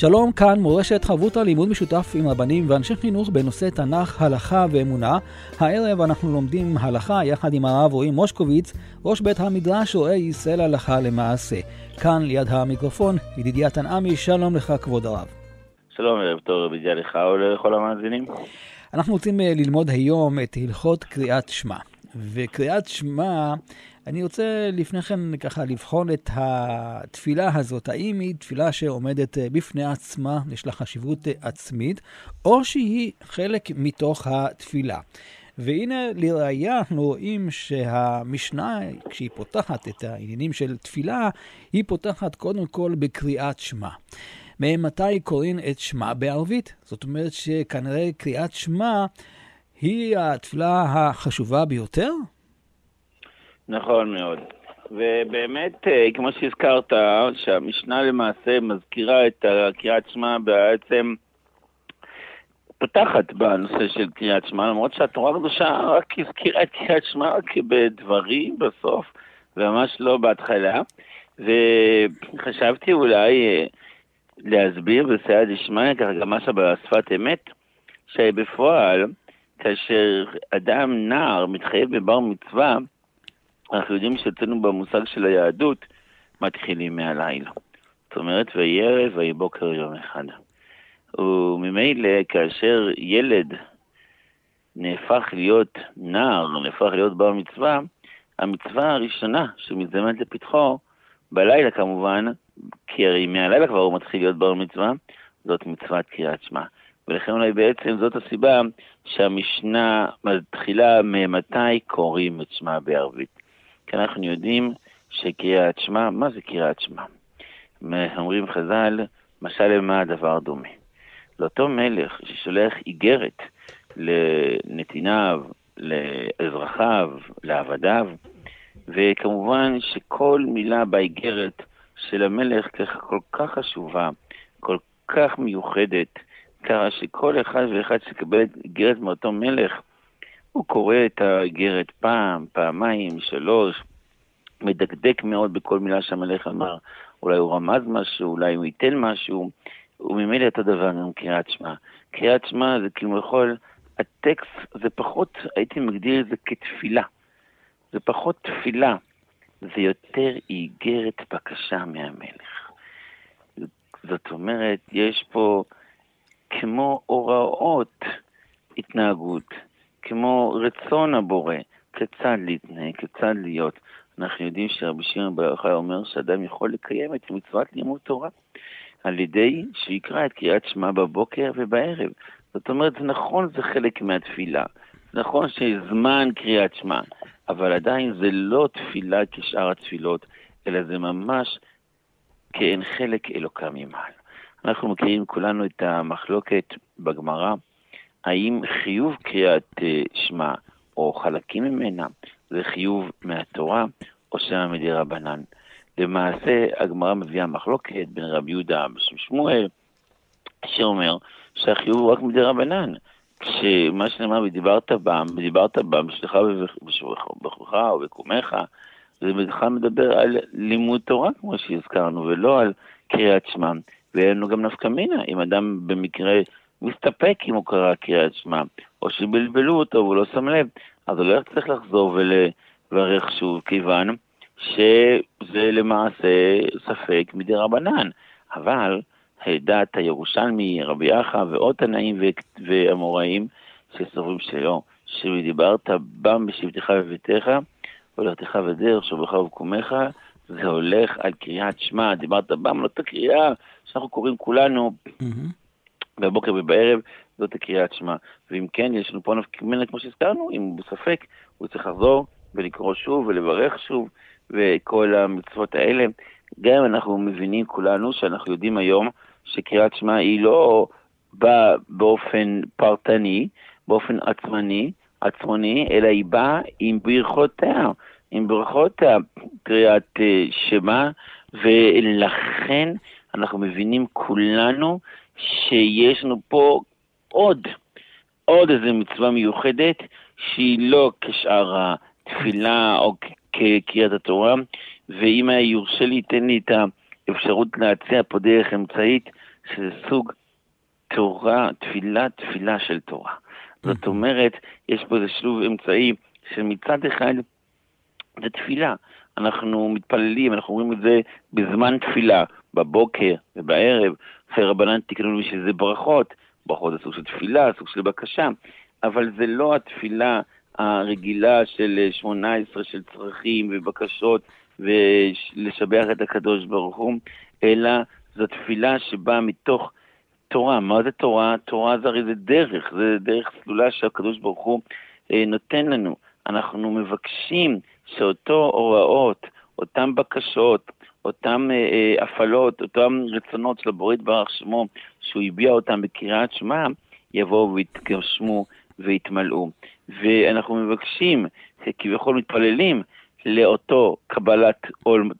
שלום, כאן מורשת חברותא לימוד משותף עם רבנים ואנשי חינוך בנושא תנ"ך, הלכה ואמונה. הערב אנחנו לומדים הלכה יחד עם הרב רועי מושקוביץ, ראש בית המדרש רואה ישראל הלכה למעשה. כאן ליד המיקרופון, ידידיה תנעמי, שלום לך כבוד הרב. שלום, ערב טוב, רבי לך ולכל המאזינים. אנחנו רוצים אה, ללמוד היום את הלכות קריאת שמע. וקריאת שמע אני רוצה לפני כן ככה לבחון את התפילה הזאת, האם היא תפילה שעומדת אה, בפני עצמה, יש לה חשיבות אה, עצמית, או שהיא חלק מתוך התפילה. והנה לראיה אנחנו רואים שהמשנה, כשהיא פותחת את העניינים של תפילה, היא פותחת קודם כל בקריאת שמע. ממתי קוראים את שמע בערבית? זאת אומרת שכנראה קריאת שמע היא התפילה החשובה ביותר? נכון מאוד. ובאמת, אה, כמו שהזכרת, שהמשנה למעשה מזכירה את קריאת שמע בעצם פותחת בנושא של קריאת שמע, למרות שהתורה הקדושה רק הזכירה את קריאת שמע בדברים בסוף, וממש לא בהתחלה. וחשבתי אולי אה, להסביר בסייע דשמיא, ככה גם משהו בשפת אמת, שבפועל, כאשר אדם, נער, מתחייב בבר מצווה, אנחנו יודעים שאצלנו במושג של היהדות מתחילים מהלילה. זאת אומרת, ויהי ערב ויהי בוקר יום אחד. וממילא כאשר ילד נהפך להיות נער, נהפך להיות בר מצווה, המצווה הראשונה שמזדמנת לפתחו, בלילה כמובן, כי הרי מהלילה כבר הוא מתחיל להיות בר מצווה, זאת מצוות קריאת שמע. ולכן אולי בעצם זאת הסיבה שהמשנה מתחילה ממתי קוראים את שמע בערבית. כי אנחנו יודעים שקריאת שמע, מה זה קריאת שמע? אומרים חז"ל, משל למה הדבר דומה. לאותו מלך ששולח איגרת לנתיניו, לאזרחיו, לעבדיו, וכמובן שכל מילה באיגרת של המלך כל כך חשובה, כל כך מיוחדת, ככה שכל אחד ואחד שיקבל איגרת מאותו מלך, הוא קורא את האיגרת פעם, פעמיים, שלוש, מדקדק מאוד בכל מילה שהמלך אמר. אולי הוא רמז משהו, אולי הוא ייתן משהו, וממילא אותו דבר גם קריאת שמע. קריאת שמע זה כאילו יכול, הטקסט זה פחות, הייתי מגדיר את זה כתפילה. זה פחות תפילה, זה יותר איגרת בקשה מהמלך. זאת אומרת, יש פה כמו הוראות התנהגות, כמו רצון הבורא, כיצד להתנהג, כיצד להיות. אנחנו יודעים שרבי שמעון בר יוחאי אומר שאדם יכול לקיים את מצוות לימוד תורה על ידי שיקרא את קריאת שמע בבוקר ובערב. זאת אומרת, זה נכון, זה חלק מהתפילה. נכון שזמן קריאת שמע, אבל עדיין זה לא תפילה כשאר התפילות, אלא זה ממש כאין חלק אלוקה ממעל. אנחנו מכירים כולנו את המחלוקת בגמרא, האם חיוב קריאת אה, שמע או חלקים ממנה זה חיוב מהתורה או שמא מדי רבנן. למעשה הגמרא מביאה מחלוקת בין רבי יהודה בשם שמואל, שאומר שהחיוב הוא רק מדי רבנן. כשמה שנאמר, ודיברת בם, ודיברת בם, בשלך ובכורך ובקומך, זה בכלל מדבר על לימוד תורה, כמו שהזכרנו, ולא על קריאת שמע. ואין לנו גם נפקא מינה, אם אדם במקרה מסתפק אם הוא קרא קריאת שמע, או שבלבלו אותו והוא לא שם לב, אז הוא לא צריך לחזור ולברך שוב, כיוון שזה למעשה ספק מדי רבנן. אבל דעת הירושלמי, רבי יחא ועוד תנאים ואמוראים שסוברים שלא, שדיברת בם בשבתך בביתך, ולכתך ודרך שובך ובקומך, זה הולך על קריאת שמע, דיברת בם, לא את הקריאה שאנחנו קוראים כולנו. Mm-hmm. בבוקר ובערב, זאת הקריאת שמע. ואם כן, יש לנו פה נפק ממנה, כמו שהזכרנו, אם הוא בספק, הוא צריך לחזור ולקרוא שוב ולברך שוב, וכל המצוות האלה. גם אם אנחנו מבינים כולנו, שאנחנו יודעים היום שקריאת שמע היא לא באה באופן פרטני, באופן עצמני, עצמוני, אלא היא באה עם ברכותיה, עם ברכות קריאת אה, שמע, ולכן אנחנו מבינים כולנו שיש לנו פה עוד, עוד איזו מצווה מיוחדת, שהיא לא כשאר התפילה או כקריאת התורה, ואם היה יורשה לי, תן לי את האפשרות להציע פה דרך אמצעית, שזה סוג תורה, תפילה, תפילה של תורה. זאת אומרת, יש פה איזה שילוב אמצעי שמצד אחד זה תפילה. אנחנו מתפללים, אנחנו אומרים את זה בזמן תפילה, בבוקר ובערב. אחרי רבנן תקנו לי שזה ברכות, ברכות זה סוג של תפילה, סוג של בקשה, אבל זה לא התפילה הרגילה של 18 של צרכים ובקשות ולשבח את הקדוש ברוך הוא, אלא זו תפילה שבאה מתוך תורה. מה זה תורה? תורה זה הרי זה דרך, זה דרך סלולה שהקדוש ברוך הוא אה, נותן לנו. אנחנו מבקשים שאותו הוראות, אותן בקשות, אותן אה, אה, הפעלות, אותן רצונות של הבורא יתברך שמו, שהוא הביע אותם בקריאת שמע, יבואו ויתגשמו ויתמלאו. ואנחנו מבקשים, כביכול מתפללים, לאותו קבלת עול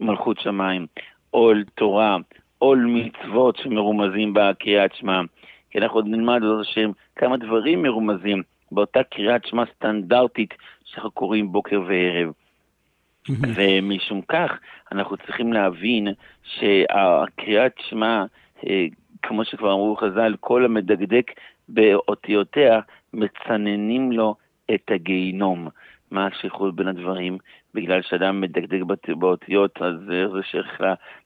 מלכות שמיים, עול תורה, עול מצוות שמרומזים בקריאת שמע. כי אנחנו עוד נלמד, בעזרת השם, כמה דברים מרומזים באותה קריאת שמע סטנדרטית שאנחנו קוראים בוקר וערב. ומשום כך, אנחנו צריכים להבין שהקריאת שמע, אה, כמו שכבר אמרו חז"ל, כל המדקדק באותיותיה, מצננים לו את הגיהינום. מה השייכות בין הדברים? בגלל שאדם מדקדק באותיות, אז זה שייך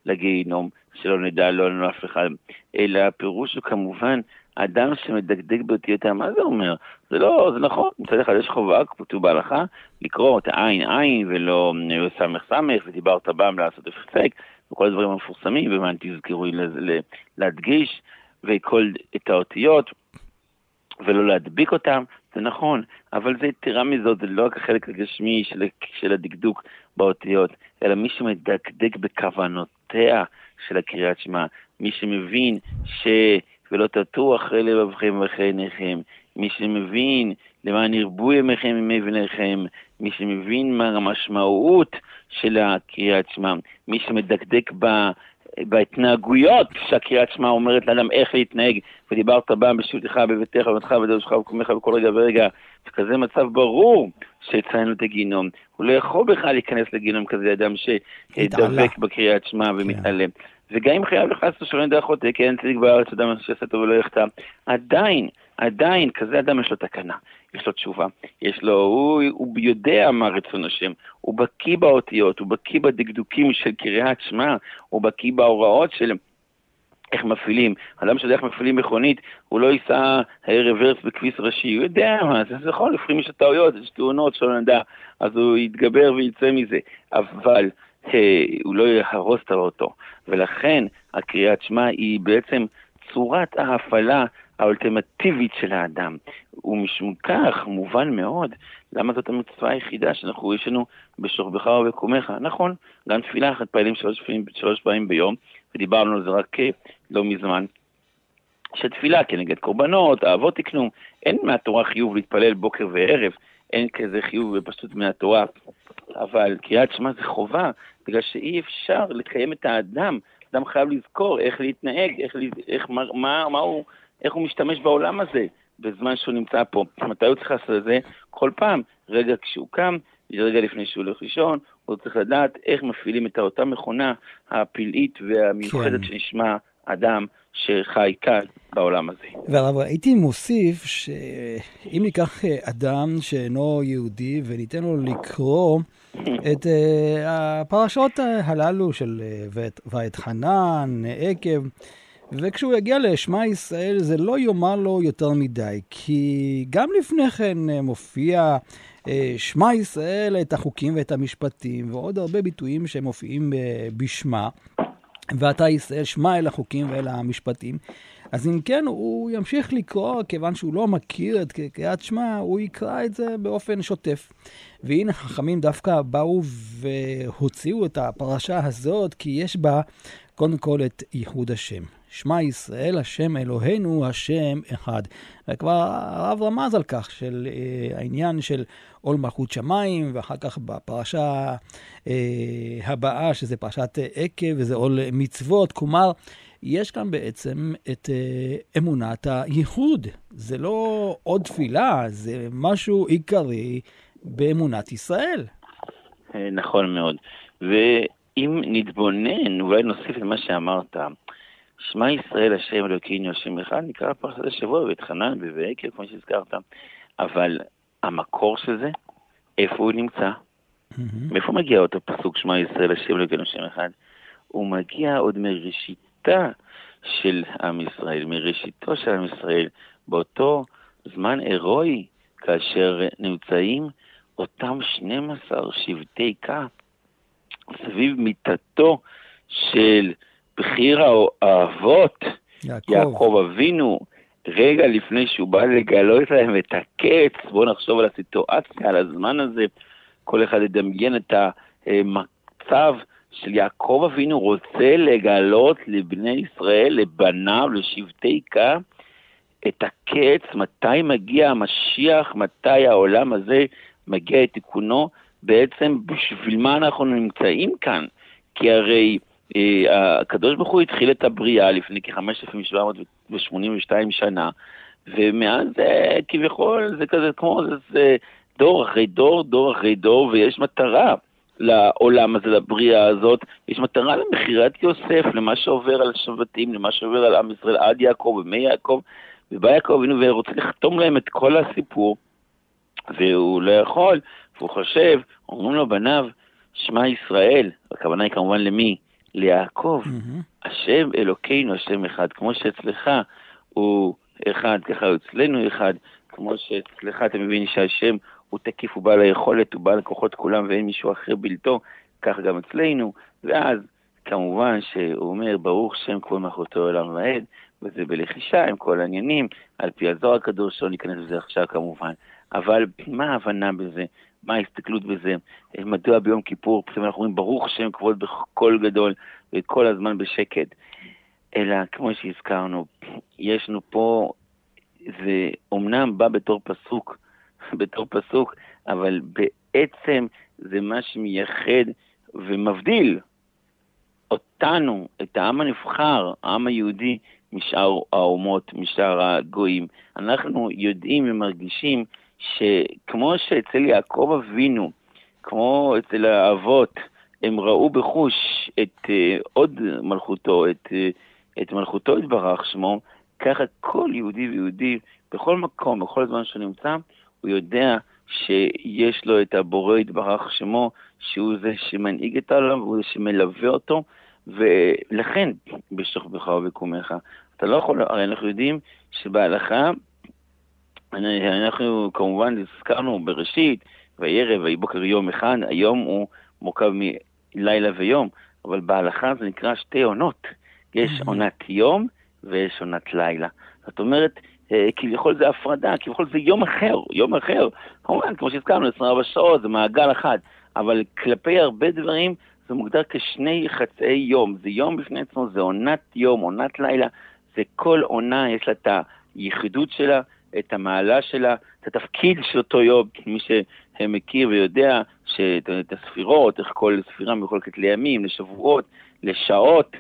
לגיהינום, שלא נדע, לא לנו אף אחד. אלא הפירוש הוא כמובן, אדם שמדקדק באותיותיה, מה זה אומר? זה לא, זה נכון, מצד אחד יש חובה, כתוב בהלכה, לקרוא את העין עין ולא סמך סמך, ודיברת בם לעשות הפסק, וכל הדברים המפורסמים, ומה תזכרו להדגיש, וכל את האותיות. ולא להדביק אותם, זה נכון, אבל זה יתרה מזאת, זה לא רק החלק הגשמי של, של הדקדוק באותיות, אלא מי שמדקדק בכוונותיה של הקריאת שמע, מי שמבין ש... ולא תטו אחרי לבבכם ואחרי עיניכם, מי שמבין למען ירבו ימיכם ימי בניכם, מי שמבין מה המשמעות של הקריאת שמע, מי שמדקדק ב... בהתנהגויות שהקריאת שמע אומרת לאדם איך להתנהג, ודיברת בם בשבתך, בביתך, בביתך, בדרשך ובקומך בכל רגע ורגע, וכזה מצב ברור שיצאנו את הגיהינום. הוא לא יכול בכלל להיכנס לגיהינום כזה אדם שדבק בקריאת שמע כן. ומתעלם. וגם אם חייב לך לעשות שלא נדע חוטא, כי אין צדיק בארץ אדם שיעשה טוב ולא יחטא, עדיין, עדיין, כזה אדם יש לו תקנה, יש לו תשובה, יש לו, הוא, הוא יודע מה רצון השם, הוא בקיא באותיות, הוא בקיא בדקדוקים של קריאת שמע, הוא בקיא בהוראות של איך מפעילים. אדם שיודע איך מפעילים מכונית, הוא לא ייסע רוורס בכביס ראשי, הוא יודע מה זה, זה לפעמים יש טעויות, יש תאונות שלא נדע, אז הוא יתגבר ויצא מזה, אבל... הוא לא יהרוס את האוטו. ולכן הקריאת שמע היא בעצם צורת ההפעלה האולטימטיבית של האדם. ומשום כך, מובן מאוד, למה זאת המצווה היחידה שאנחנו, יש לנו בשוכבך ובקומך. נכון, גם תפילה אחת פעלים שלוש פעמים, שלוש פעמים ביום, ודיברנו על זה רק אה, לא מזמן. שתפילה כנגד קורבנות, האבות תקנו, אין מהתורה חיוב להתפלל בוקר וערב, אין כזה חיוב בפשטות מהתורה, אבל קריאת שמע זה חובה, בגלל שאי אפשר לקיים את האדם. אדם חייב לזכור איך להתנהג, איך, איך, מה, מה, מה הוא, איך הוא משתמש בעולם הזה בזמן שהוא נמצא פה. מתי הוא צריך לעשות את זה? כל פעם, רגע כשהוא קם, רגע לפני שהוא הולך לישון, הוא צריך לדעת איך מפעילים את אותה מכונה הפלאית והמיוחדת כן. שנשמע אדם שחי כאן בעולם הזה. והרב, הייתי מוסיף שאם ניקח אה, אדם שאינו יהודי וניתן לו לקרוא את uh, הפרשות הללו של uh, ואת חנן, עקב, וכשהוא יגיע לשמע ישראל זה לא יאמר לו יותר מדי, כי גם לפני כן מופיע שמע ישראל את החוקים ואת המשפטים ועוד הרבה ביטויים שמופיעים בשמה. ואתה ישראל שמע אל החוקים ואל המשפטים. אז אם כן, הוא ימשיך לקרוא, כיוון שהוא לא מכיר את קריאת שמע, הוא יקרא את זה באופן שוטף. והנה חכמים דווקא באו והוציאו את הפרשה הזאת, כי יש בה קודם כל את ייחוד השם. שמע ישראל, השם אלוהינו, השם אחד. וכבר הרב רמז על כך, של אה, העניין של עול מלכות שמיים, ואחר כך בפרשה אה, הבאה, שזה פרשת עקב, וזה עול מצוות. כלומר, יש כאן בעצם את אה, אמונת הייחוד. זה לא עוד תפילה, זה משהו עיקרי באמונת ישראל. אה, נכון מאוד. ואם נתבונן, אולי נוסיף את מה שאמרת, שמע ישראל השם אלוקינו השם אחד, נקרא פרשת השבוע ואת חנן ובעקב, כמו שהזכרת. אבל המקור של זה, איפה הוא נמצא? מאיפה מגיע אותו פסוק שמע ישראל השם אלוקינו השם אחד? הוא מגיע עוד מראשיתה של עם ישראל, מראשיתו של עם ישראל, באותו זמן הירואי, כאשר נמצאים אותם 12 שבטי קה סביב מיטתו של בחיר האבות, יעקב. יעקב אבינו, רגע לפני שהוא בא לגלות להם את הקץ, בואו נחשוב על הסיטואציה, על הזמן הזה, כל אחד ידמיין את המצב של יעקב אבינו רוצה לגלות לבני ישראל, לבניו, לשבטי קה, את הקץ, מתי מגיע המשיח, מתי העולם הזה מגיע את תיקונו, בעצם בשביל מה אנחנו נמצאים כאן? כי הרי אה, הקדוש ברוך הוא התחיל את הבריאה לפני כ-5,782 שנה, ומאז אה, כביכול זה כזה כמו זה, זה דור אחרי דור, דור אחרי דור, ויש מטרה לעולם הזה, לבריאה הזאת, יש מטרה למכירת יוסף, למה שעובר על השבטים, למה שעובר על עם ישראל עד יעקב ומי יעקב, ובא יעקב ורוצה לחתום להם את כל הסיפור, והוא לא יכול, והוא חושב, אומרים לו בניו, שמע ישראל, הכוונה היא כמובן למי? ליעקב, mm-hmm. השם אלוקינו, השם אחד, כמו שאצלך הוא אחד, ככה הוא אצלנו אחד, כמו שאצלך אתה מבין שהשם הוא תקיף, הוא בעל היכולת, הוא בעל הכוחות כולם ואין מישהו אחר בלתו, כך גם אצלנו, ואז כמובן שהוא אומר, ברוך שם כבוד מלכותו עולם ועד, וזה בלחישה עם כל העניינים, על פי הזוהר הקדוש, לא ניכנס לזה עכשיו כמובן. אבל מה ההבנה בזה? מה ההסתכלות בזה? מדוע ביום כיפור פתאום אנחנו אומרים ברוך שם כבוד בקול גדול וכל הזמן בשקט? אלא כמו שהזכרנו, יש לנו פה, זה אומנם בא בתור פסוק, בתור פסוק, אבל בעצם זה מה שמייחד ומבדיל אותנו, את העם הנבחר, העם היהודי, משאר האומות, משאר הגויים. אנחנו יודעים ומרגישים שכמו שאצל יעקב אבינו, כמו אצל האבות, הם ראו בחוש את uh, עוד מלכותו, את, uh, את מלכותו יתברך שמו, ככה כל יהודי ויהודי, בכל מקום, בכל זמן שהוא נמצא, הוא יודע שיש לו את הבורא יתברך שמו, שהוא זה שמנהיג את העולם, והוא זה שמלווה אותו, ולכן, בשוכבך ובקומך, אתה לא יכול, הרי אנחנו יודעים שבהלכה אנחנו כמובן הזכרנו בראשית, וירא ויהי בוקר יום אחד, היום הוא מורכב מלילה ויום, אבל בהלכה זה נקרא שתי עונות. יש עונת יום ויש עונת לילה. זאת אומרת, אה, כביכול זה הפרדה, כביכול זה יום אחר, יום אחר. כמובן, כמו שהזכרנו, 24 שעות, זה מעגל אחד, אבל כלפי הרבה דברים זה מוגדר כשני חצאי יום. זה יום בפני עצמו, זה עונת יום, עונת לילה, זה כל עונה, יש לה את היחידות שלה, את המעלה שלה, את התפקיד של אותו יום, מי שמכיר ויודע שאת הספירות, איך כל ספירה מחולקת לימים, לשבועות, לשעות,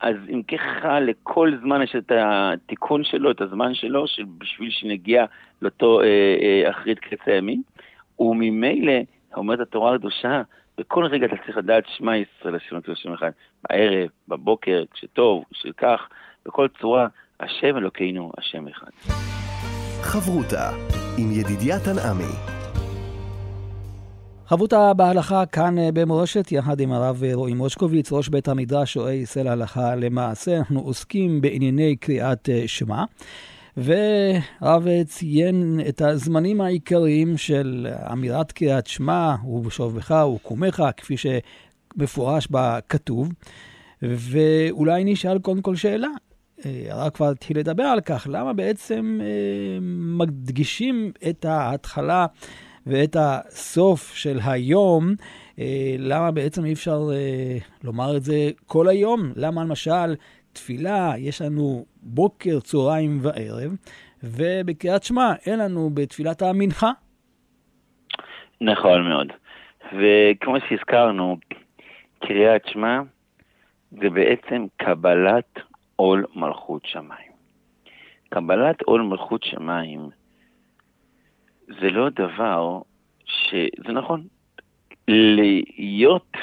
אז אם ככה לכל זמן יש את התיקון שלו, את הזמן שלו, בשביל שנגיע לאותו אה, אה, אחרית קץ הימים, וממילא, אומרת התורה הקדושה, בכל רגע אתה צריך לדעת שמע ישראל, השם השם אחד, בערב, בבוקר, כשטוב, כשכך, בכל צורה, השם אלוקינו, השם אחד. חברותה עם ידידיה תנעמי. חברותה בהלכה כאן אה, במורשת, יחד עם הרב רועי מושקוביץ, ראש בית המדרש, שועי ישראל הלכה למעשה. אנחנו עוסקים בענייני קריאת אה, שמע. והרב ציין את הזמנים העיקריים של אמירת קריאת שמע, ובשובך וקומך, כפי שמפורש בכתוב. ואולי נשאל קודם כל שאלה, הרב כבר התחיל לדבר על כך, למה בעצם אה, מדגישים את ההתחלה ואת הסוף של היום, אה, למה בעצם אי אפשר אה, לומר את זה כל היום? למה למשל תפילה, יש לנו בוקר, צהריים וערב, ובקריאת שמע אין לנו בתפילת המנחה. נכון מאוד. וכמו שהזכרנו, קריאת שמע זה בעצם קבלת עול מלכות שמיים. קבלת עול מלכות שמיים זה לא דבר ש... זה נכון, להיות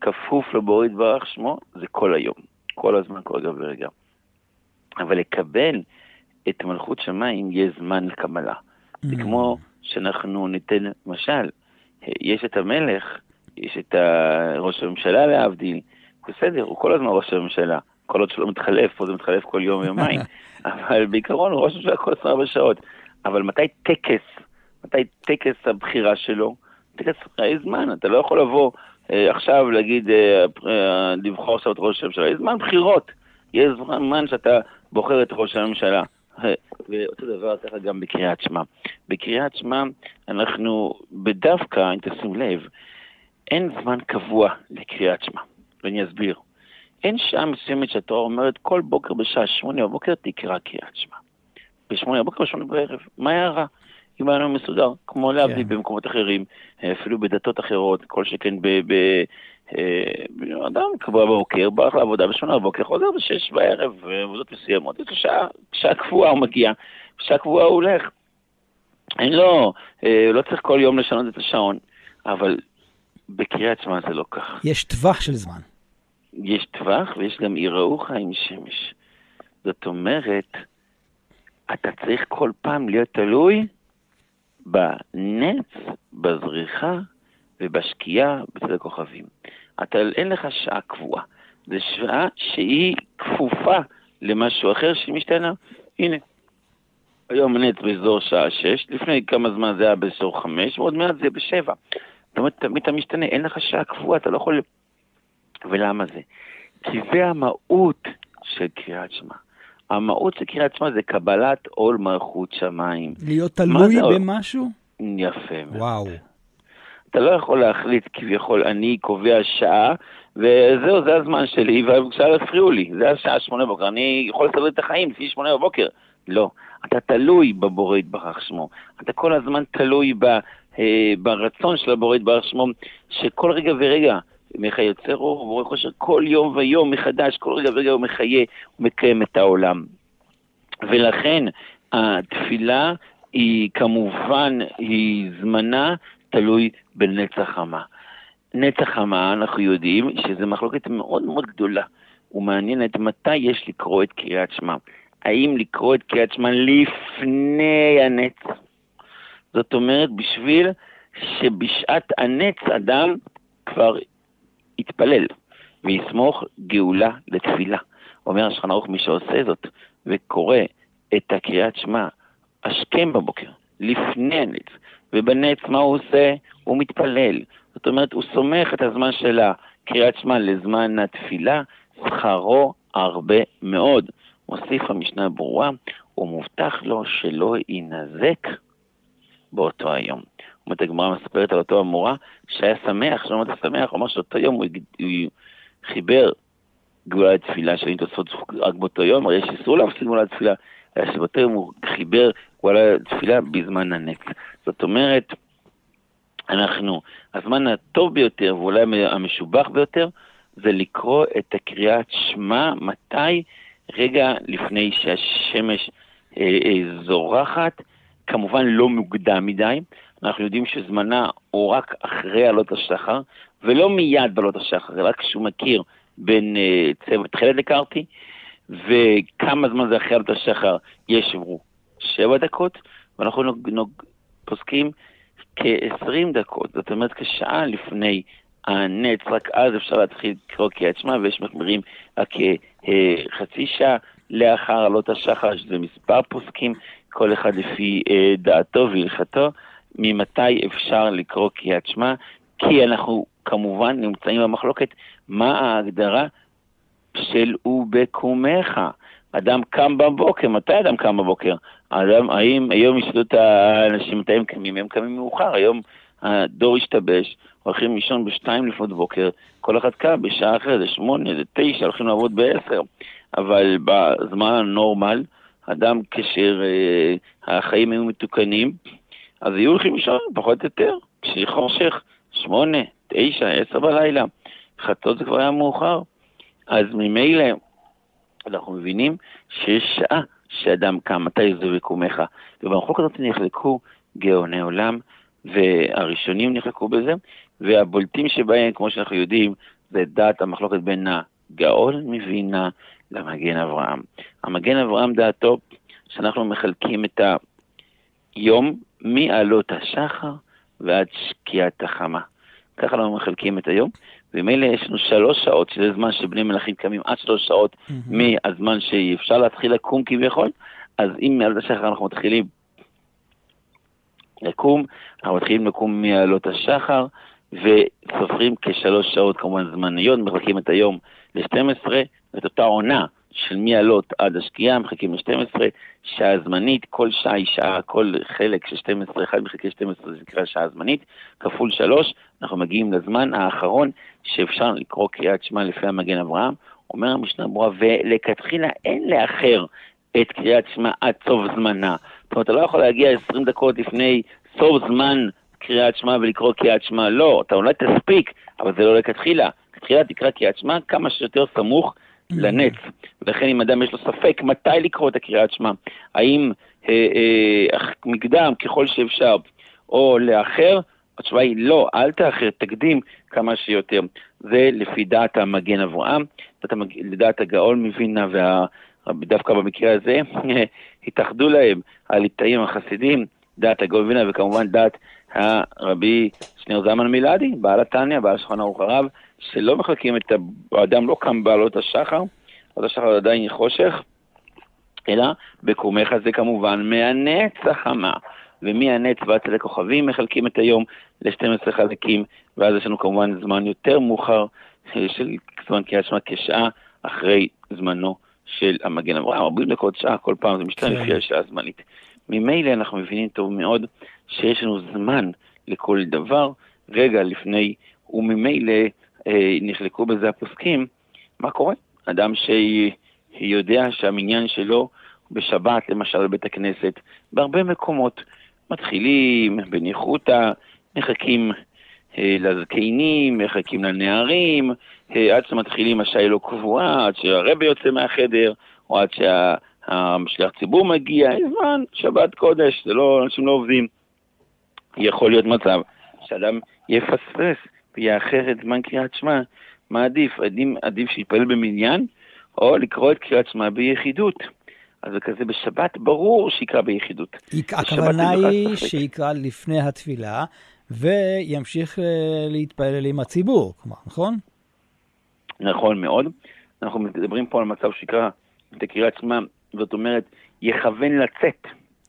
כפוף לבורא יתברך שמו זה כל היום, כל הזמן, כל רגע ורגע. אבל לקבל את מלכות שמיים יש זמן לקבלה. Mm. זה כמו שאנחנו ניתן משל, יש את המלך, יש את ראש הממשלה להבדיל, בסדר, הוא כל הזמן ראש הממשלה, כל עוד שלא מתחלף, פה זה מתחלף כל יום ויומיים, אבל בעיקרון הוא ראש הממשלה כל 24 שעות. אבל מתי טקס, מתי טקס הבחירה שלו? טקס יש זמן, אתה לא יכול לבוא אה, עכשיו להגיד, אה, אה, לבחור עכשיו את ראש הממשלה, יש זמן בחירות, יש זמן שאתה בוחר את ראש הממשלה. ואותו דבר ככה גם בקריאת שמע. בקריאת שמע אנחנו בדווקא, אם תשים לב, אין זמן קבוע לקריאת שמע, ואני אסביר. אין שעה מסוימת שהתורה אומרת כל בוקר בשעה שמונה בבוקר תקרא קריאת שמע. בשמונה בבוקר בשמונה בערב, מה היה רע? אם היה לנו מסודר, כמו להבדיל כן. במקומות אחרים, אפילו בדתות אחרות, כל שכן ב... ב אה, אדם קבוע בבוקר, בא לעבודה בשמונה בבוקר, חוזר בשש בערב, ועבודות מסוימות, יש לו שעה, שעה קבועה הוא מגיע, שעה קבועה הוא הולך. אין לו, אה, לא צריך כל יום לשנות את השעון, אבל בקריאת שמע זה לא כך. יש טווח של זמן. יש טווח ויש גם יראוך עם שמש. זאת אומרת, אתה צריך כל פעם להיות תלוי בנץ, בזריחה ובשקיעה בצד הכוכבים. אתה, אין לך שעה קבועה. זו שעה שהיא כפופה למשהו אחר שמשתנה. הנה, היום נץ באזור שעה שש, לפני כמה זמן זה היה באזור חמש, ועוד מעט זה בשבע. זאת אומרת, תמיד אתה משתנה, אין לך שעה קבועה, אתה לא יכול... ולמה זה? כי זה המהות של קריאת שמע. המהות של קריאת שמע זה קבלת עול מלכות שמיים. להיות תלוי במשהו? יפה מאוד. וואו. אתה לא יכול להחליט כביכול, אני קובע שעה, וזהו, זה הזמן שלי, ובבקשה לא הפריעו לי, זה השעה שמונה בבוקר, אני יכול לסדר את החיים לפי שמונה בבוקר. לא, אתה תלוי בבורא יתברך שמו, אתה כל הזמן תלוי ב, אה, ברצון של הבורא יתברך שמו, שכל רגע ורגע, מחייצר אור ובורא חושר, כל יום ויום מחדש, כל רגע ורגע הוא מחיה, הוא מקיים את העולם. ולכן התפילה היא כמובן, היא זמנה תלוי בנצח חמה. נצח חמה, אנחנו יודעים שזו מחלוקת מאוד מאוד גדולה ומעניינת מתי יש לקרוא את קריאת שמע. האם לקרוא את קריאת שמע לפני הנץ? זאת אומרת, בשביל שבשעת הנץ אדם כבר יתפלל ויסמוך גאולה לתפילה. אומר השולחן ערוך, מי שעושה זאת וקורא את הקריאת שמע השכם בבוקר, לפני הנץ, ובנץ מה הוא עושה? הוא מתפלל. זאת אומרת, הוא סומך את הזמן של הקריאת שמע לזמן התפילה, שכרו הרבה מאוד. מוסיף המשנה ברורה, הוא מובטח לו שלא יינזק באותו היום. אומרת הגמרא מספרת על אותו המורה שהיה שמח, שלא אמרת שמח, הוא אמר שאותו יום הוא, חיבר גאולה לתפילה, שהיו תוספות רק באותו יום, הרי יש איסור להפסיד גאולה לתפילה, אלא שבאותו יום הוא חיבר גאולה לתפילה בזמן הנץ. זאת אומרת, אנחנו, הזמן הטוב ביותר ואולי המשובח ביותר זה לקרוא את הקריאת שמע, מתי? רגע לפני שהשמש אה, אה, זורחת, כמובן לא מוקדם מדי, אנחנו יודעים שזמנה הוא רק אחרי עלות השחר, ולא מיד בעלות השחר, אלא כשהוא מכיר בין אה, צבע תכלת לקרתי, וכמה זמן זה אחרי עלות השחר, יש עברו שבע דקות, ואנחנו נוג, נוג, פוסקים כ-20 דקות, זאת אומרת כשעה לפני הנץ, רק אז אפשר להתחיל לקרוא קריאת שמע, ויש מחמירים רק כחצי שעה לאחר עלות השחר, שזה מספר פוסקים, כל אחד לפי אה, דעתו והלכתו, ממתי אפשר לקרוא קריאת שמע, כי אנחנו כמובן נמצאים במחלוקת מה ההגדרה של ובקומך. אדם קם בבוקר, מתי אדם קם בבוקר? אדם, האם היום ישאלו את האנשים מתי הם קמים? הם קמים מאוחר, היום הדור השתבש, הולכים לישון בשתיים לפנות בוקר, כל אחד קם בשעה אחרת, זה שמונה, זה תשע, הולכים לעבוד בעשר. אבל בזמן הנורמל, אדם כאשר אה, החיים היו מתוקנים, אז היו הולכים לישון פחות יותר, כשיהיה חושך, שמונה, תשע, עשר בלילה. חצות זה כבר היה מאוחר. אז ממילא אנחנו מבינים שיש שעה שאדם קם, מתי זה בקומך. ובמחלוקת הזאת נחלקו גאוני עולם, והראשונים נחלקו בזה, והבולטים שבהם, כמו שאנחנו יודעים, זה דעת המחלוקת בין הגאון מבינה למגן אברהם. המגן אברהם דעתו שאנחנו מחלקים את היום מעלות השחר ועד שקיעת החמה. ככה אנחנו מחלקים את היום, ומילא יש לנו שלוש שעות, שזה זמן שבני מלכים קמים עד שלוש שעות mm-hmm. מהזמן שאפשר להתחיל לקום כביכול, אז אם מעלות השחר אנחנו מתחילים לקום, אנחנו מתחילים לקום מעלות השחר, וסופרים כשלוש שעות כמובן זמניות, מחלקים את היום ל-12, ואת אותה עונה של מעלות עד השקיעה, מחכים ל-12, שעה זמנית, כל שעה היא שעה, כל חלק של 12, אחד מחלקי 12 זה נקרא שעה זמנית, כפול שלוש, אנחנו מגיעים לזמן האחרון שאפשר לקרוא קריאת שמע לפי המגן אברהם. אומר המשנה ברורה, ולכתחילה אין לאחר את קריאת שמע עד סוף זמנה. זאת אומרת, אתה לא יכול להגיע 20 דקות לפני סוף זמן קריאת שמע ולקרוא קריאת שמע, לא, אתה אולי תספיק, אבל זה לא לכתחילה. כתחילה תקרא קריאת שמע כמה שיותר סמוך לנץ. ולכן אם אדם יש לו ספק מתי לקרוא את הקריאת שמע, האם אה, אה, מקדם ככל שאפשר או לאחר, התשובה היא לא, אל תאחר, תקדים כמה שיותר. זה לפי דעת המגן אברהם, לדעת הגאון מווינה, ודווקא במקרה הזה התאחדו להם הליטאים החסידים, דעת הגאון מווינה וכמובן דעת הרבי שניר זלמן מילדי, בעל התניא, בעל שולחן ערוך הרב, שלא מחלקים את האדם, לא קם בעלות השחר, בעלות השחר עדיין חושך, אלא בקומך זה כמובן מהנץ החמה. ומהנץ ועד צדק כוכבים מחלקים את היום ל-12 חלקים, ואז יש לנו כמובן זמן יותר מאוחר של זמן קריאת שמע כשעה אחרי זמנו של המגן אברהם, 40 דקות שעה, כל פעם זה משתנה כן. לפי השעה הזמנית. ממילא אנחנו מבינים טוב מאוד שיש לנו זמן לכל דבר, רגע לפני, וממילא אה, נחלקו בזה הפוסקים, מה קורה? אדם שיודע שהמניין שלו בשבת, למשל בבית הכנסת, בהרבה מקומות, מתחילים בניחותא, מחכים אה, לזקנים, מחכים לנערים, אה, עד שמתחילים השעה לא קבועה, עד שהרבה יוצא מהחדר, או עד שהשליח ציבור מגיע, זמן, שבת קודש, זה לא, אנשים לא עובדים. יכול להיות מצב שאדם יפספס ויאחר את זמן קריאת שמע. מה עדיף? עדיף, עדיף שיתפלל במניין, או לקרוא את קריאת שמע ביחידות. אז זה כזה בשבת, ברור שיקרא ביחידות. הכוונה היא שיקרא לפני התפילה, וימשיך אה, להתפלל עם הציבור, כלומר, נכון? נכון מאוד. אנחנו מדברים פה על מצב שיקרא את קריאת שמע, זאת אומרת, יכוון לצאת.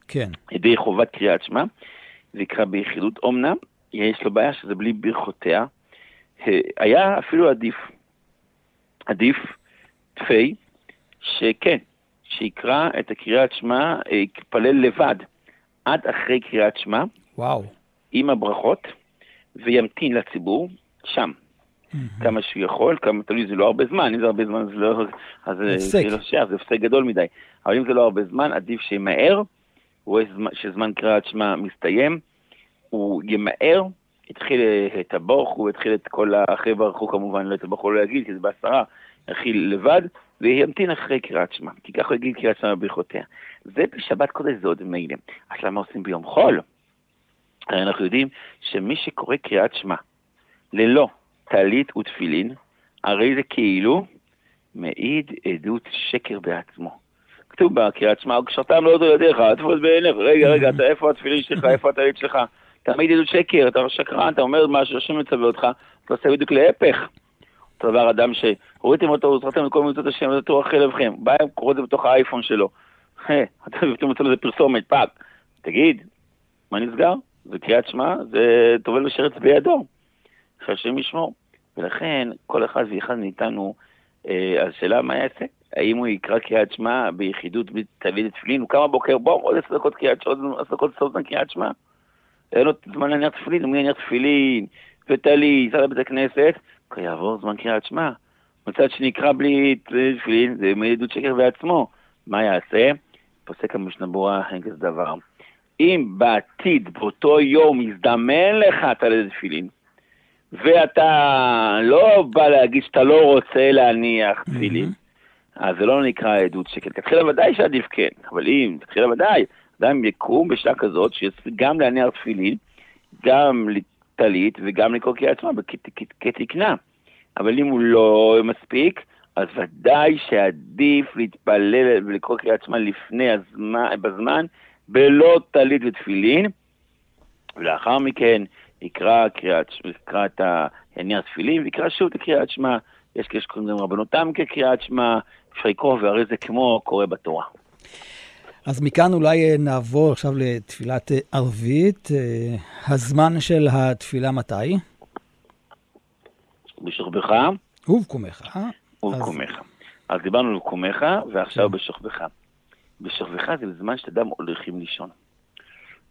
כן. ידי חובת קריאת שמע, זה יקרא ביחידות. אמנם, יש לו בעיה שזה בלי ברכותיה. אה, היה אפילו עדיף. עדיף תפי, שכן, שיקרא את הקריאת שמע, אה, יתפלל לבד עד אחרי קריאת שמע. וואו. עם הברכות, וימתין לציבור שם. Mm-hmm. כמה שהוא יכול, כמה תלוי, זה לא הרבה זמן, אם זה הרבה זמן זה לא... אז זה לא שייך, זה הפסק גדול מדי. אבל אם זה לא הרבה זמן, עדיף שימהר, הוא רואה שזמן קריאת שמע מסתיים, הוא ימהר, התחיל את הבוך, הוא התחיל את כל האחרי ברכו כמובן, לא את הבוך הוא לא יגיד, כי זה בעשרה, התחיל לבד, וימתין אחרי קריאת שמע, כי ככה יגיד קריאת שמע בברכותיה. זה בשבת קודש זה עוד מילא. אז למה עושים ביום חול? הרי אנחנו יודעים שמי שקורא קריאת שמע ללא טלית ותפילין, הרי זה כאילו מעיד עדות שקר בעצמו. כתוב בקריאת שמע, כשאתה לא אותו ידיך, תפוס בעיניך, רגע, רגע, אתה, איפה התפילין שלך, איפה הטלית שלך? אתה מעיד עדות שקר, אתה שקרן, אתה אומר משהו, השם מצווה אותך, אתה עושה בדיוק להפך. אותו דבר אדם שהוריתם אותו, הוזרתם את כל מיטות השם, וזה תורך לבכם. בא, קורא את זה בתוך האייפון שלו. אתם מוצאים לזה פרסומת, פאק. תגיד, מה נסגר? זה קריאת שמע, זה טובל ושרץ בידו. שהשם ישמור. ולכן, כל אחד ואחד מאיתנו, אה, השאלה מה יעשה? האם הוא יקרא קריאת שמע ביחידות תלמיד תפילין? הוא קם בבוקר, בואו, עוד עשר דקות קריאת שמע, עוד עשר דקות סוף קריאת שמע. אין לו זמן להניח תפילין, הוא מי יניח תפילין, וטלית, יצא לבית הכנסת, כיעבור זמן קריאת שמע. מצד שני, קרא בלי תפילין, זה מעדות שקר בעצמו. מה יעשה? פוסק המשנה אין כזה דבר. אם בעתיד, באותו יום, יזדמן לך טלית תפילין, ואתה לא בא להגיד שאתה לא רוצה להניח תפילין, אז זה לא נקרא עדות שקר. תתחילה ודאי שעדיף כן, אבל אם, תתחילה ודאי, אדם יקום בשעה כזאת, שגם להניח תפילין, גם טלית וגם לקרוא קריאת שמע כתקנה. אבל אם הוא לא מספיק, אז ודאי שעדיף להתפלל ולקרוא קריאת שמע לפני הזמן, בזמן, בלא טלית ותפילין, ולאחר מכן יקרא, קריאת, יקרא את העניין תפילין, ויקרא שוב את הקריאת שמע. יש כאלה שקוראים להם רבנותם כקריאת שמע, אפשר לקרוא, והרי זה כמו קורא בתורה. אז מכאן אולי אה, נעבור עכשיו לתפילת אה, ערבית. אה, הזמן של התפילה מתי? בשוכבך. ובקומך. ובקומך. אז... אז דיברנו על בקומך, ועכשיו כן. בשוכבך. בשוכבך זה בזמן שאדם הולכים לישון.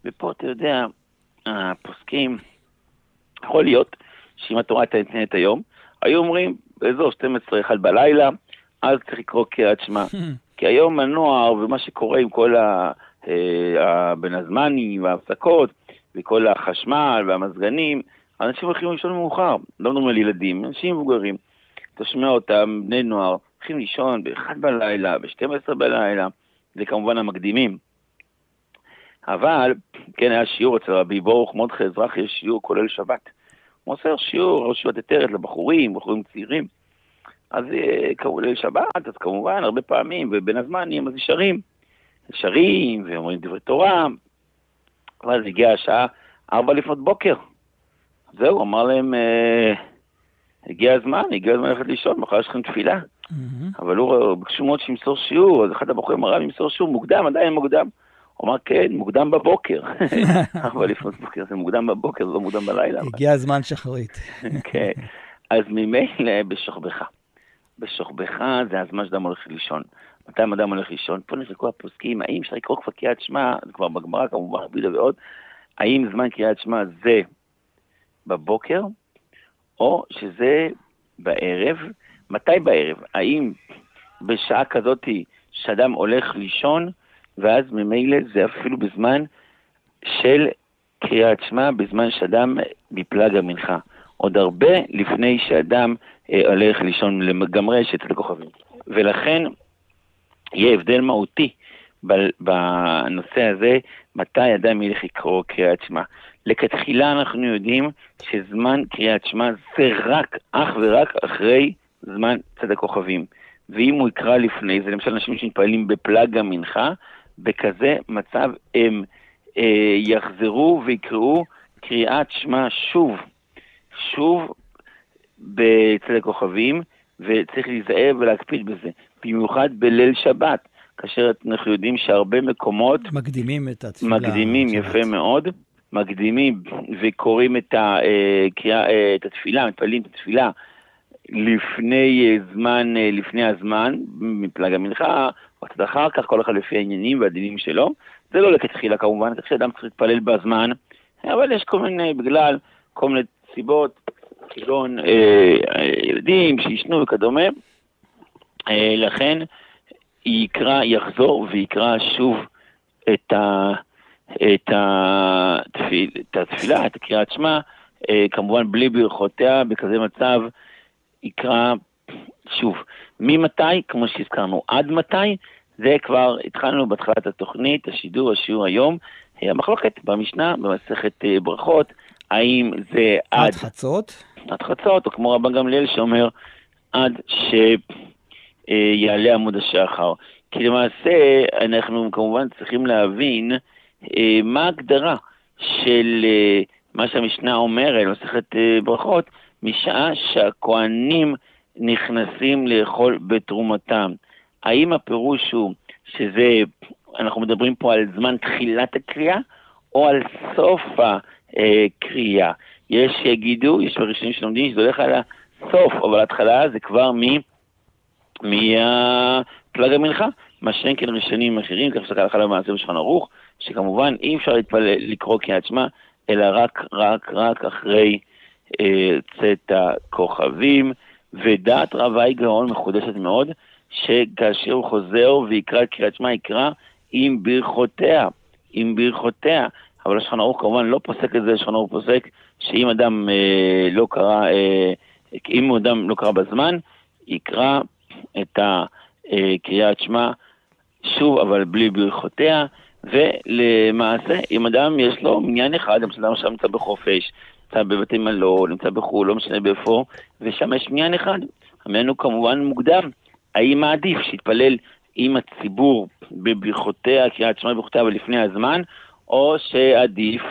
ופה אתה יודע, הפוסקים, יכול להיות שאם התורה הייתה ניתנת היום, היו אומרים, באזור 12-1 בלילה, אז צריך לקרוא קריאת שמע. כי היום הנוער ומה שקורה עם כל ה... אה, הזמנים וההפסקות וכל החשמל והמזגנים, אנשים הולכים לישון מאוחר, לא מדברים על ילדים, אנשים מבוגרים. אתה שומע אותם, בני נוער, הולכים לישון ב-1 בלילה, ב-12 בלילה, זה כמובן המקדימים. אבל, כן, היה שיעור אצל רבי ברוך מרדכי אזרחי, יש שיעור כולל שבת. הוא מוסר שיעור, שבת יתרת לבחורים, בחורים צעירים. אז אה, קראו ליל שבת, אז כמובן, הרבה פעמים, ובין הזמנים, אז נשארים. נשארים, ואומרים דברי תורה, ואז הגיעה השעה ארבע לפנות בוקר. זהו, אמר להם, אה, הגיע הזמן, הגיע הזמן ללכת לישון, מחר יש לכם תפילה. Mm-hmm. אבל הוא ביקשו מאוד שימסור שיעור, אז אחד הבחורים אמר, ימסור שיעור מוקדם, עדיין מוקדם. הוא אמר, כן, מוקדם בבוקר. אבל לפנות בוקר זה מוקדם בבוקר, זה לא מוקדם בלילה. הגיע הזמן שחרית. כן, אז ממילא בשוכבך. בשוכבך זה הזמן שאדם הולך לישון. מתי אדם הולך לישון? פה נחלקו הפוסקים, האם אפשר לקרוא כבר קריאת שמע, זה כבר בגמרא כמובן, בידה ועוד, האם זמן קריאת שמע זה בבוקר, או שזה בערב. מתי בערב? האם בשעה כזאת שאדם הולך לישון, ואז ממילא זה אפילו בזמן של קריאת שמע, בזמן שאדם מפלג המנחה. עוד הרבה לפני שאדם הולך לישון לגמרי שצאת הכוכבים. ולכן יהיה הבדל מהותי בנושא הזה, מתי אדם ילך לקרוא קריאת שמע. לכתחילה אנחנו יודעים שזמן קריאת שמע זה רק, אך ורק אחרי זמן צד הכוכבים. ואם הוא יקרא לפני זה, למשל אנשים שמתפללים בפלאג המנחה, בכזה מצב הם אה, יחזרו ויקראו קריאת שמע שוב, שוב בצד הכוכבים, וצריך להיזהר ולהקפיד בזה, במיוחד בליל שבת, כאשר אנחנו יודעים שהרבה מקומות... מקדימים את התפילה. מקדימים, יפה מאוד. מקדימים וקוראים את, הקריאה, אה, אה, את התפילה, מתפללים את התפילה לפני אה, זמן, לפני הזמן, מפלג המנחה, או קצת אחר כך, כל אחד לפי העניינים והדינים שלו. זה לא לכתחילה כמובן, כך שאדם צריך להתפלל בזמן, אבל יש כל מיני, בגלל כל מיני סיבות, כגון אה, ילדים שישנו וכדומה, אה, לכן יקרא, יחזור ויקרא שוב את ה... את, התפיל, את התפילה, את קריאת שמע, אה, כמובן בלי ברכותיה, בכזה מצב יקרא שוב. ממתי, כמו שהזכרנו, עד מתי, זה כבר התחלנו בהתחלת התוכנית, השידור, השיעור היום. המחלוקת במשנה, במסכת ברכות, האם זה עד... עד חצות? עד חצות, או כמו רבן גמליאל שאומר, עד שיעלה עמוד השחר. כי למעשה, אנחנו כמובן צריכים להבין אה, מה ההגדרה של אה, מה שהמשנה אומרת, מסכת אה, ברכות, משעה שהכוהנים נכנסים לאכול בתרומתם. האם הפירוש הוא שזה, אנחנו מדברים פה על זמן תחילת הקריאה, או על סוף הקריאה? יש שיגידו, יש ראשונים שלומדים שזה הולך על הסוף, אבל ההתחלה זה כבר מ... מהפלג המנחה, מה שאין כן ראשונים אחרים, כך שאתה הלכה למעשה בשולחן ערוך, שכמובן אי אפשר להתפלל, לקרוא קריאת שמע, אלא רק, רק, רק אחרי אה, צאת הכוכבים, ודעת רבי גאון מחודשת מאוד, שכאשר הוא חוזר ויקרא את קריאת שמע, יקרא עם ברכותיה, עם ברכותיה. אבל השולחן ערוך כמובן לא פוסק את זה, השולחן ערוך פוסק שאם אדם אה, לא קרא, אה, אם אדם לא קרא בזמן, יקרא את הקריאת שמע שוב, אבל בלי ברכותיה, ולמעשה, אם אדם יש לו מניין אחד, למשל אדם עכשיו נמצא בחופש, נמצא בבתי מלון, נמצא בחו"ל, לא משנה באיפה, ושם יש מניין אחד, המניין הוא כמובן מוקדם. האם מעדיף שיתפלל עם הציבור בברכותיה, קריאת שמע בברכותיה ולפני הזמן, או שעדיף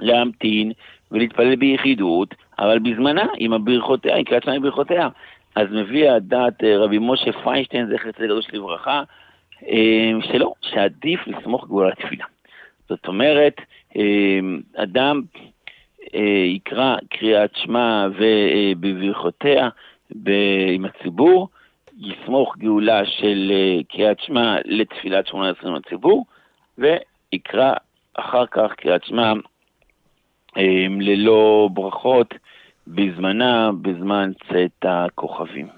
להמתין ולהתפלל ביחידות, אבל בזמנה, עם הברכותיה, עם קריאת שמע בברכותיה. אז מביא הדעת אה, רבי משה פיינשטיין, זכר צדיק קדוש לברכה, אה, שלא, שעדיף לסמוך גבול התפילה. זאת אומרת, אה, אדם יקרא קריאת שמע ובברכותיה עם הציבור, יסמוך גאולה של קריאת שמע לתפילת שמונה עשרים לציבור, ויקרא אחר כך קריאת שמע ללא ברכות בזמנה, בזמן צאת הכוכבים.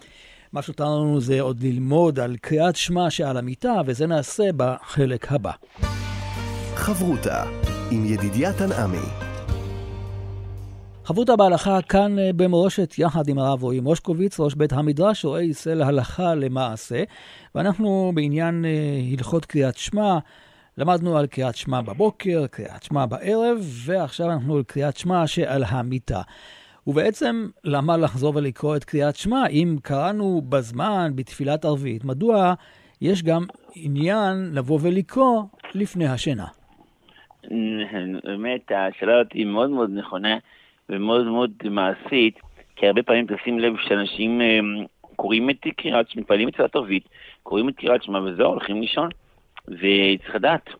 מה שנותר לנו זה עוד ללמוד על קריאת שמע שעל המיטה, וזה נעשה בחלק הבא. חברותה עם ידידיה תנעמי. חברותה בהלכה כאן אה, במורשת יחד עם הרב רועי מושקוביץ, ראש בית המדרש, רואה ישראל הלכה למעשה, ואנחנו בעניין אה, הלכות קריאת שמע. למדנו על קריאת שמע בבוקר, קריאת שמע בערב, ועכשיו אנחנו על קריאת שמע שעל המיטה. ובעצם, למה לחזור ולקרוא את קריאת שמע אם קראנו בזמן, בתפילת ערבית? מדוע יש גם עניין לבוא ולקרוא לפני השינה? באמת, השאלה הזאת היא מאוד מאוד נכונה ומאוד מאוד מעשית, כי הרבה פעמים תשים לב שאנשים אה, קוראים את קריאת שמע, מתפללים את תפילת ערבית, קוראים את קריאת שמע וזהו, הולכים לישון. וצריך לדעת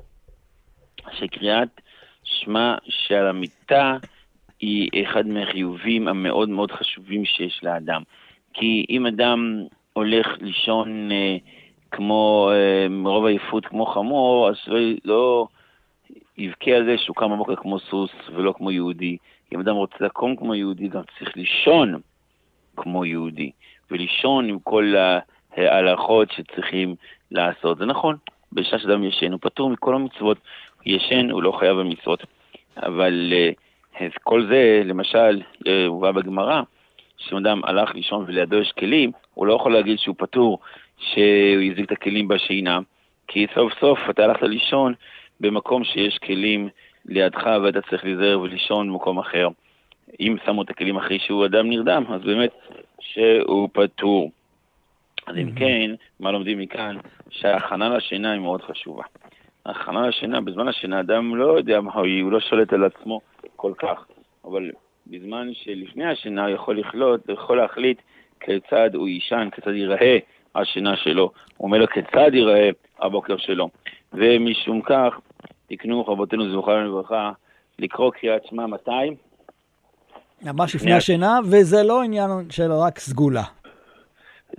שקריאת שמע שעל המיטה היא אחד מהחיובים המאוד מאוד חשובים שיש לאדם. כי אם אדם הולך לישון אה, כמו, אה, מרוב עייפות כמו חמור, אז לא, לא יבכה על זה שהוא קם בבוקר כמו סוס ולא כמו יהודי. אם אדם רוצה לקום כמו יהודי, גם צריך לישון כמו יהודי, ולישון עם כל ההלכות שצריכים לעשות. זה נכון, בשעה שאדם ישן הוא פטור מכל המצוות. הוא ישן, הוא לא חייב במצוות. אבל אה, כל זה, למשל, אה, הובא בגמרא, שאם אדם הלך לישון ולידו יש כלים, הוא לא יכול להגיד שהוא פטור שהוא יזיק את הכלים בשינה, כי סוף סוף אתה הלכת לישון במקום שיש כלים לידך ואתה צריך להיזהר ולישון במקום אחר. אם שמו את הכלים אחרי שהוא אדם נרדם, אז באמת שהוא פטור. אז אם כן, מה לומדים מכאן? שההכנה לשינה היא מאוד חשובה. ההכנה לשינה, בזמן השינה אדם לא יודע מה הוא, הוא לא שולט על עצמו. כל כך, אבל בזמן שלפני השינה הוא יכול לכלות, הוא יכול להחליט כיצד הוא יישן, כיצד ייראה השינה שלו. הוא אומר לו כיצד ייראה הבוקר שלו. ומשום כך, תקנו רבותינו זכרנו לברכה, לקרוא קריאת שמע מתי? ממש לפני השינה, וזה לא עניין של רק סגולה.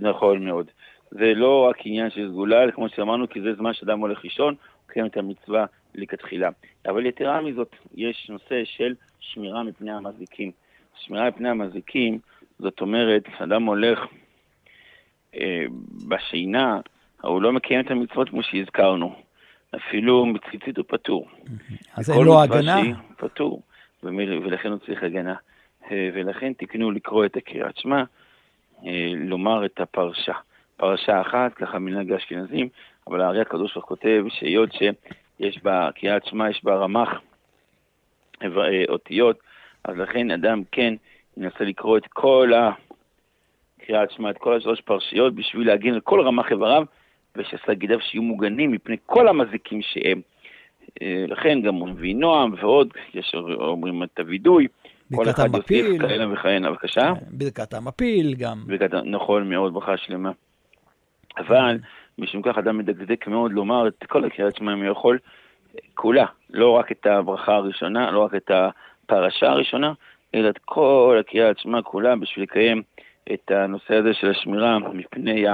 נכון מאוד. זה לא רק עניין של סגולה, כמו שאמרנו, כי זה זמן שאדם הולך לישון, הוא קיים את המצווה לכתחילה. אבל יתרה מזאת, יש נושא של שמירה מפני המזיקים. שמירה מפני המזיקים, זאת אומרת, אדם הולך אה, בשינה, הוא לא מקיים את המצוות כמו שהזכרנו. אפילו מציצית הוא פטור. אז אין לו הגנה? פטור, ולכן הוא צריך הגנה. אה, ולכן תקנו לקרוא את הקריאת שמע, לומר את הפרשה. פרשה אחת, ככה מנהג האשכנזים, אבל הארי הקדוש ברוך כותב שהיות יש בה, קריאת שמע יש בה רמ"ח אה, אותיות, אז לכן אדם כן ינסה לקרוא את כל הקריאת שמע, את כל השלוש פרשיות, בשביל להגן על כל רמ"ח איבריו, ושסגידיו שיהיו מוגנים מפני כל המזיקים שהם. אה, לכן גם הוא מביא נועם ועוד, יש אומרים את הווידוי. ברכת המפיל. כהנה וכהנה, בבקשה. ברכת המפיל גם. ברכת, נכון מאוד, ברכה שלמה. אבל משום כך אדם מדקדק מאוד לומר את כל הקריאת שמע אם הוא יכול, כולה, לא רק את הברכה הראשונה, לא רק את הפרשה הראשונה, אלא את כל הקריאת שמע כולה בשביל לקיים את הנושא הזה של השמירה מפני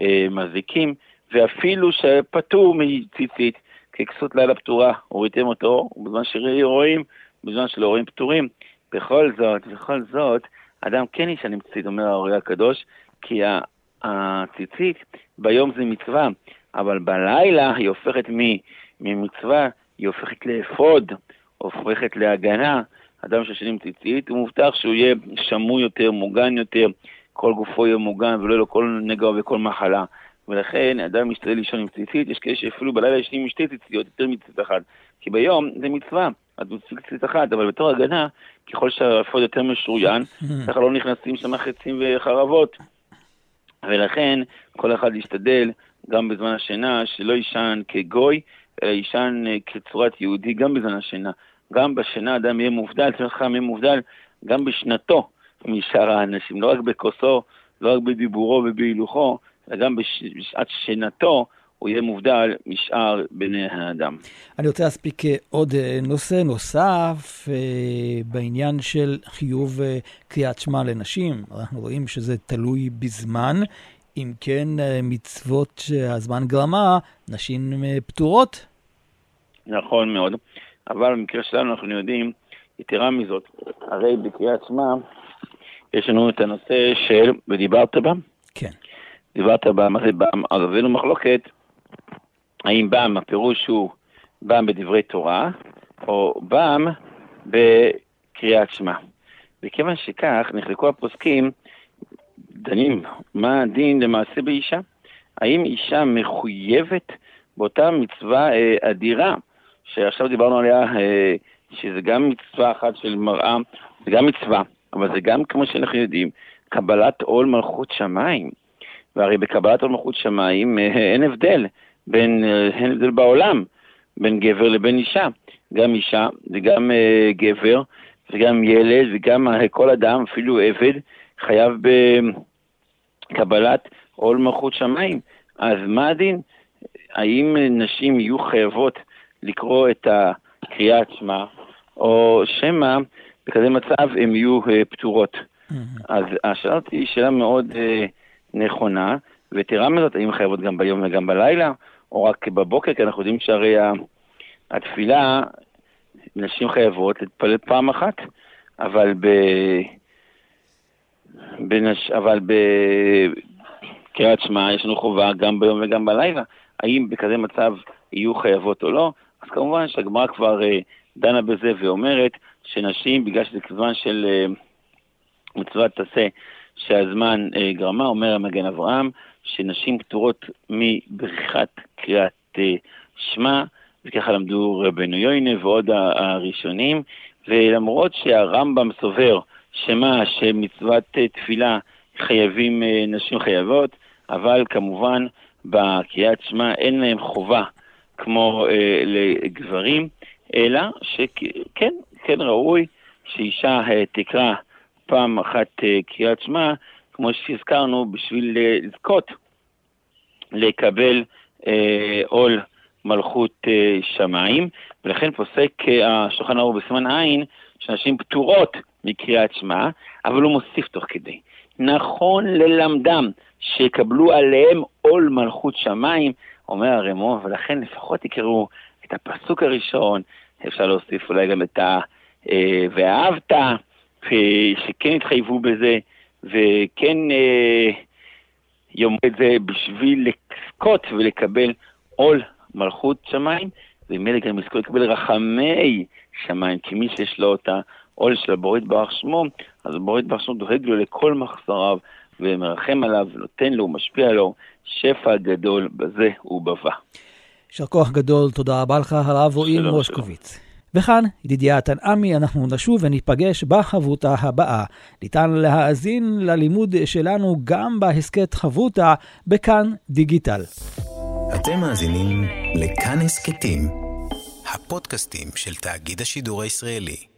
המזיקים, ואפילו שפטור מציצית, ככסות לילה פטורה, הוריתם אותו, ובזמן שרואים, בזמן שלא רואים פטורים, בכל זאת, בכל זאת, אדם כן ישן עם ציצית, אומר האורי הקדוש, כי הציצית ביום זה מצווה, אבל בלילה היא הופכת ממצווה, היא הופכת לאפוד, הופכת להגנה. אדם שישן עם ציצית, הוא מובטח שהוא יהיה שמור יותר, מוגן יותר, כל גופו יהיה מוגן ולא יהיה לו כל נגע וכל מחלה. ולכן אדם משתדל לישון עם ציצית, יש כאלה שאפילו בלילה ישנים עם שתי ציציות, יותר מציצית אחת. כי ביום זה מצווה, אז הוא צריך ציצית אחת, אבל בתור הגנה, ככל שהאפוד יותר משוריין, ככה לא נכנסים שם חצים וחרבות. ולכן כל אחד ישתדל, גם בזמן השינה, שלא יישן כגוי, אלא יישן אה, כצורת יהודי גם בזמן השינה. גם בשינה אדם יהיה מובדל, חכם יהיה מובדל גם בשנתו משאר האנשים, לא רק בכוסו, לא רק בדיבורו ובהילוכו, אלא גם בשעת שינתו הוא יהיה מובדל משאר בני האדם. אני רוצה להספיק אה, עוד אה, נושא נוסף אה, בעניין של חיוב קריאת שמע לנשים. אנחנו רואים שזה תלוי בזמן. אם כן, מצוות שהזמן גרמה, נשים פטורות. נכון מאוד, אבל במקרה שלנו אנחנו יודעים, יתרה מזאת, הרי בקריאת שמע יש לנו את הנושא של, ודיברת בה? כן. דיברת בה, מה זה בעם? אז הבאנו מחלוקת האם בעם הפירוש הוא בעם בדברי תורה, או בעם בקריאת שמע. וכיוון שכך, נחלקו הפוסקים, דנים, מה הדין למעשה באישה? האם אישה מחויבת באותה מצווה אה, אדירה, שעכשיו דיברנו עליה, אה, שזה גם מצווה אחת של מראה, זה גם מצווה, אבל זה גם, כמו שאנחנו יודעים, קבלת עול מלכות שמיים. והרי בקבלת עול מלכות שמיים אה, אין הבדל בין, אה, אין הבדל בעולם בין גבר לבין אישה. גם אישה וגם uh, גבר וגם ילד וגם כל אדם, אפילו עבד, חייב בקבלת עול מלכות שמיים. אז מה הדין? האם נשים יהיו חייבות לקרוא את הקריאת שמע, או שמא בכזה מצב הן יהיו uh, פטורות? Mm-hmm. אז השאלה הזאת היא שאלה מאוד uh, נכונה, ויתרה מזאת, האם חייבות גם ביום וגם בלילה? או רק בבוקר, כי אנחנו יודעים שהרי התפילה, נשים חייבות להתפלל פעם אחת, אבל ב... בנש... אבל בקריאת שמע יש לנו חובה גם ביום וגם בלילה. האם בכזה מצב יהיו חייבות או לא? אז כמובן שהגמרא כבר uh, דנה בזה ואומרת שנשים, בגלל שזה זמן של uh, מצוות תעשה, שהזמן uh, גרמה, אומר המגן אברהם, שנשים פטורות מבריחת קריאת אה, שמע, וככה למדו רבנו יוינה ועוד הראשונים, ולמרות שהרמב"ם סובר שמה, שמצוות אה, תפילה חייבים, אה, נשים חייבות, אבל כמובן בקריאת שמע אין להם חובה כמו אה, לגברים, אלא שכן, כן ראוי שאישה אה, תקרא פעם אחת אה, קריאת שמע, כמו שהזכרנו, בשביל לזכות לקבל אה, עול מלכות אה, שמיים, ולכן פוסק אה, השולחן ערוך בסימן עין, שנשים פטורות מקריאת שמע, אבל הוא מוסיף תוך כדי. נכון ללמדם שיקבלו עליהם עול מלכות שמיים, אומר הרמו, ולכן לפחות יקראו את הפסוק הראשון, אפשר להוסיף אולי גם את ה... אה, ואהבת, שכן התחייבו בזה, וכן אה, יאמרו את זה בשביל לזכות ולקבל עול מלכות שמיים, וממילא גם יזכו לקבל רחמי שמיים, כי מי שיש לו את העול של הבורית ברך שמו, אז הבורית ברך שמו דואג לו לכל מחסריו, ומרחם עליו, נותן לו, משפיע לו, שפע גדול בזה ובבא. יישר כוח גדול, תודה רבה לך, הרב רועי מושקוביץ. וכאן, ידידיה תנעמי, אנחנו נשוב וניפגש בחברותה הבאה. ניתן להאזין ללימוד שלנו גם בהסכת חברותה בכאן דיגיטל. אתם מאזינים לכאן הסכתים, הפודקאסטים של תאגיד השידור הישראלי.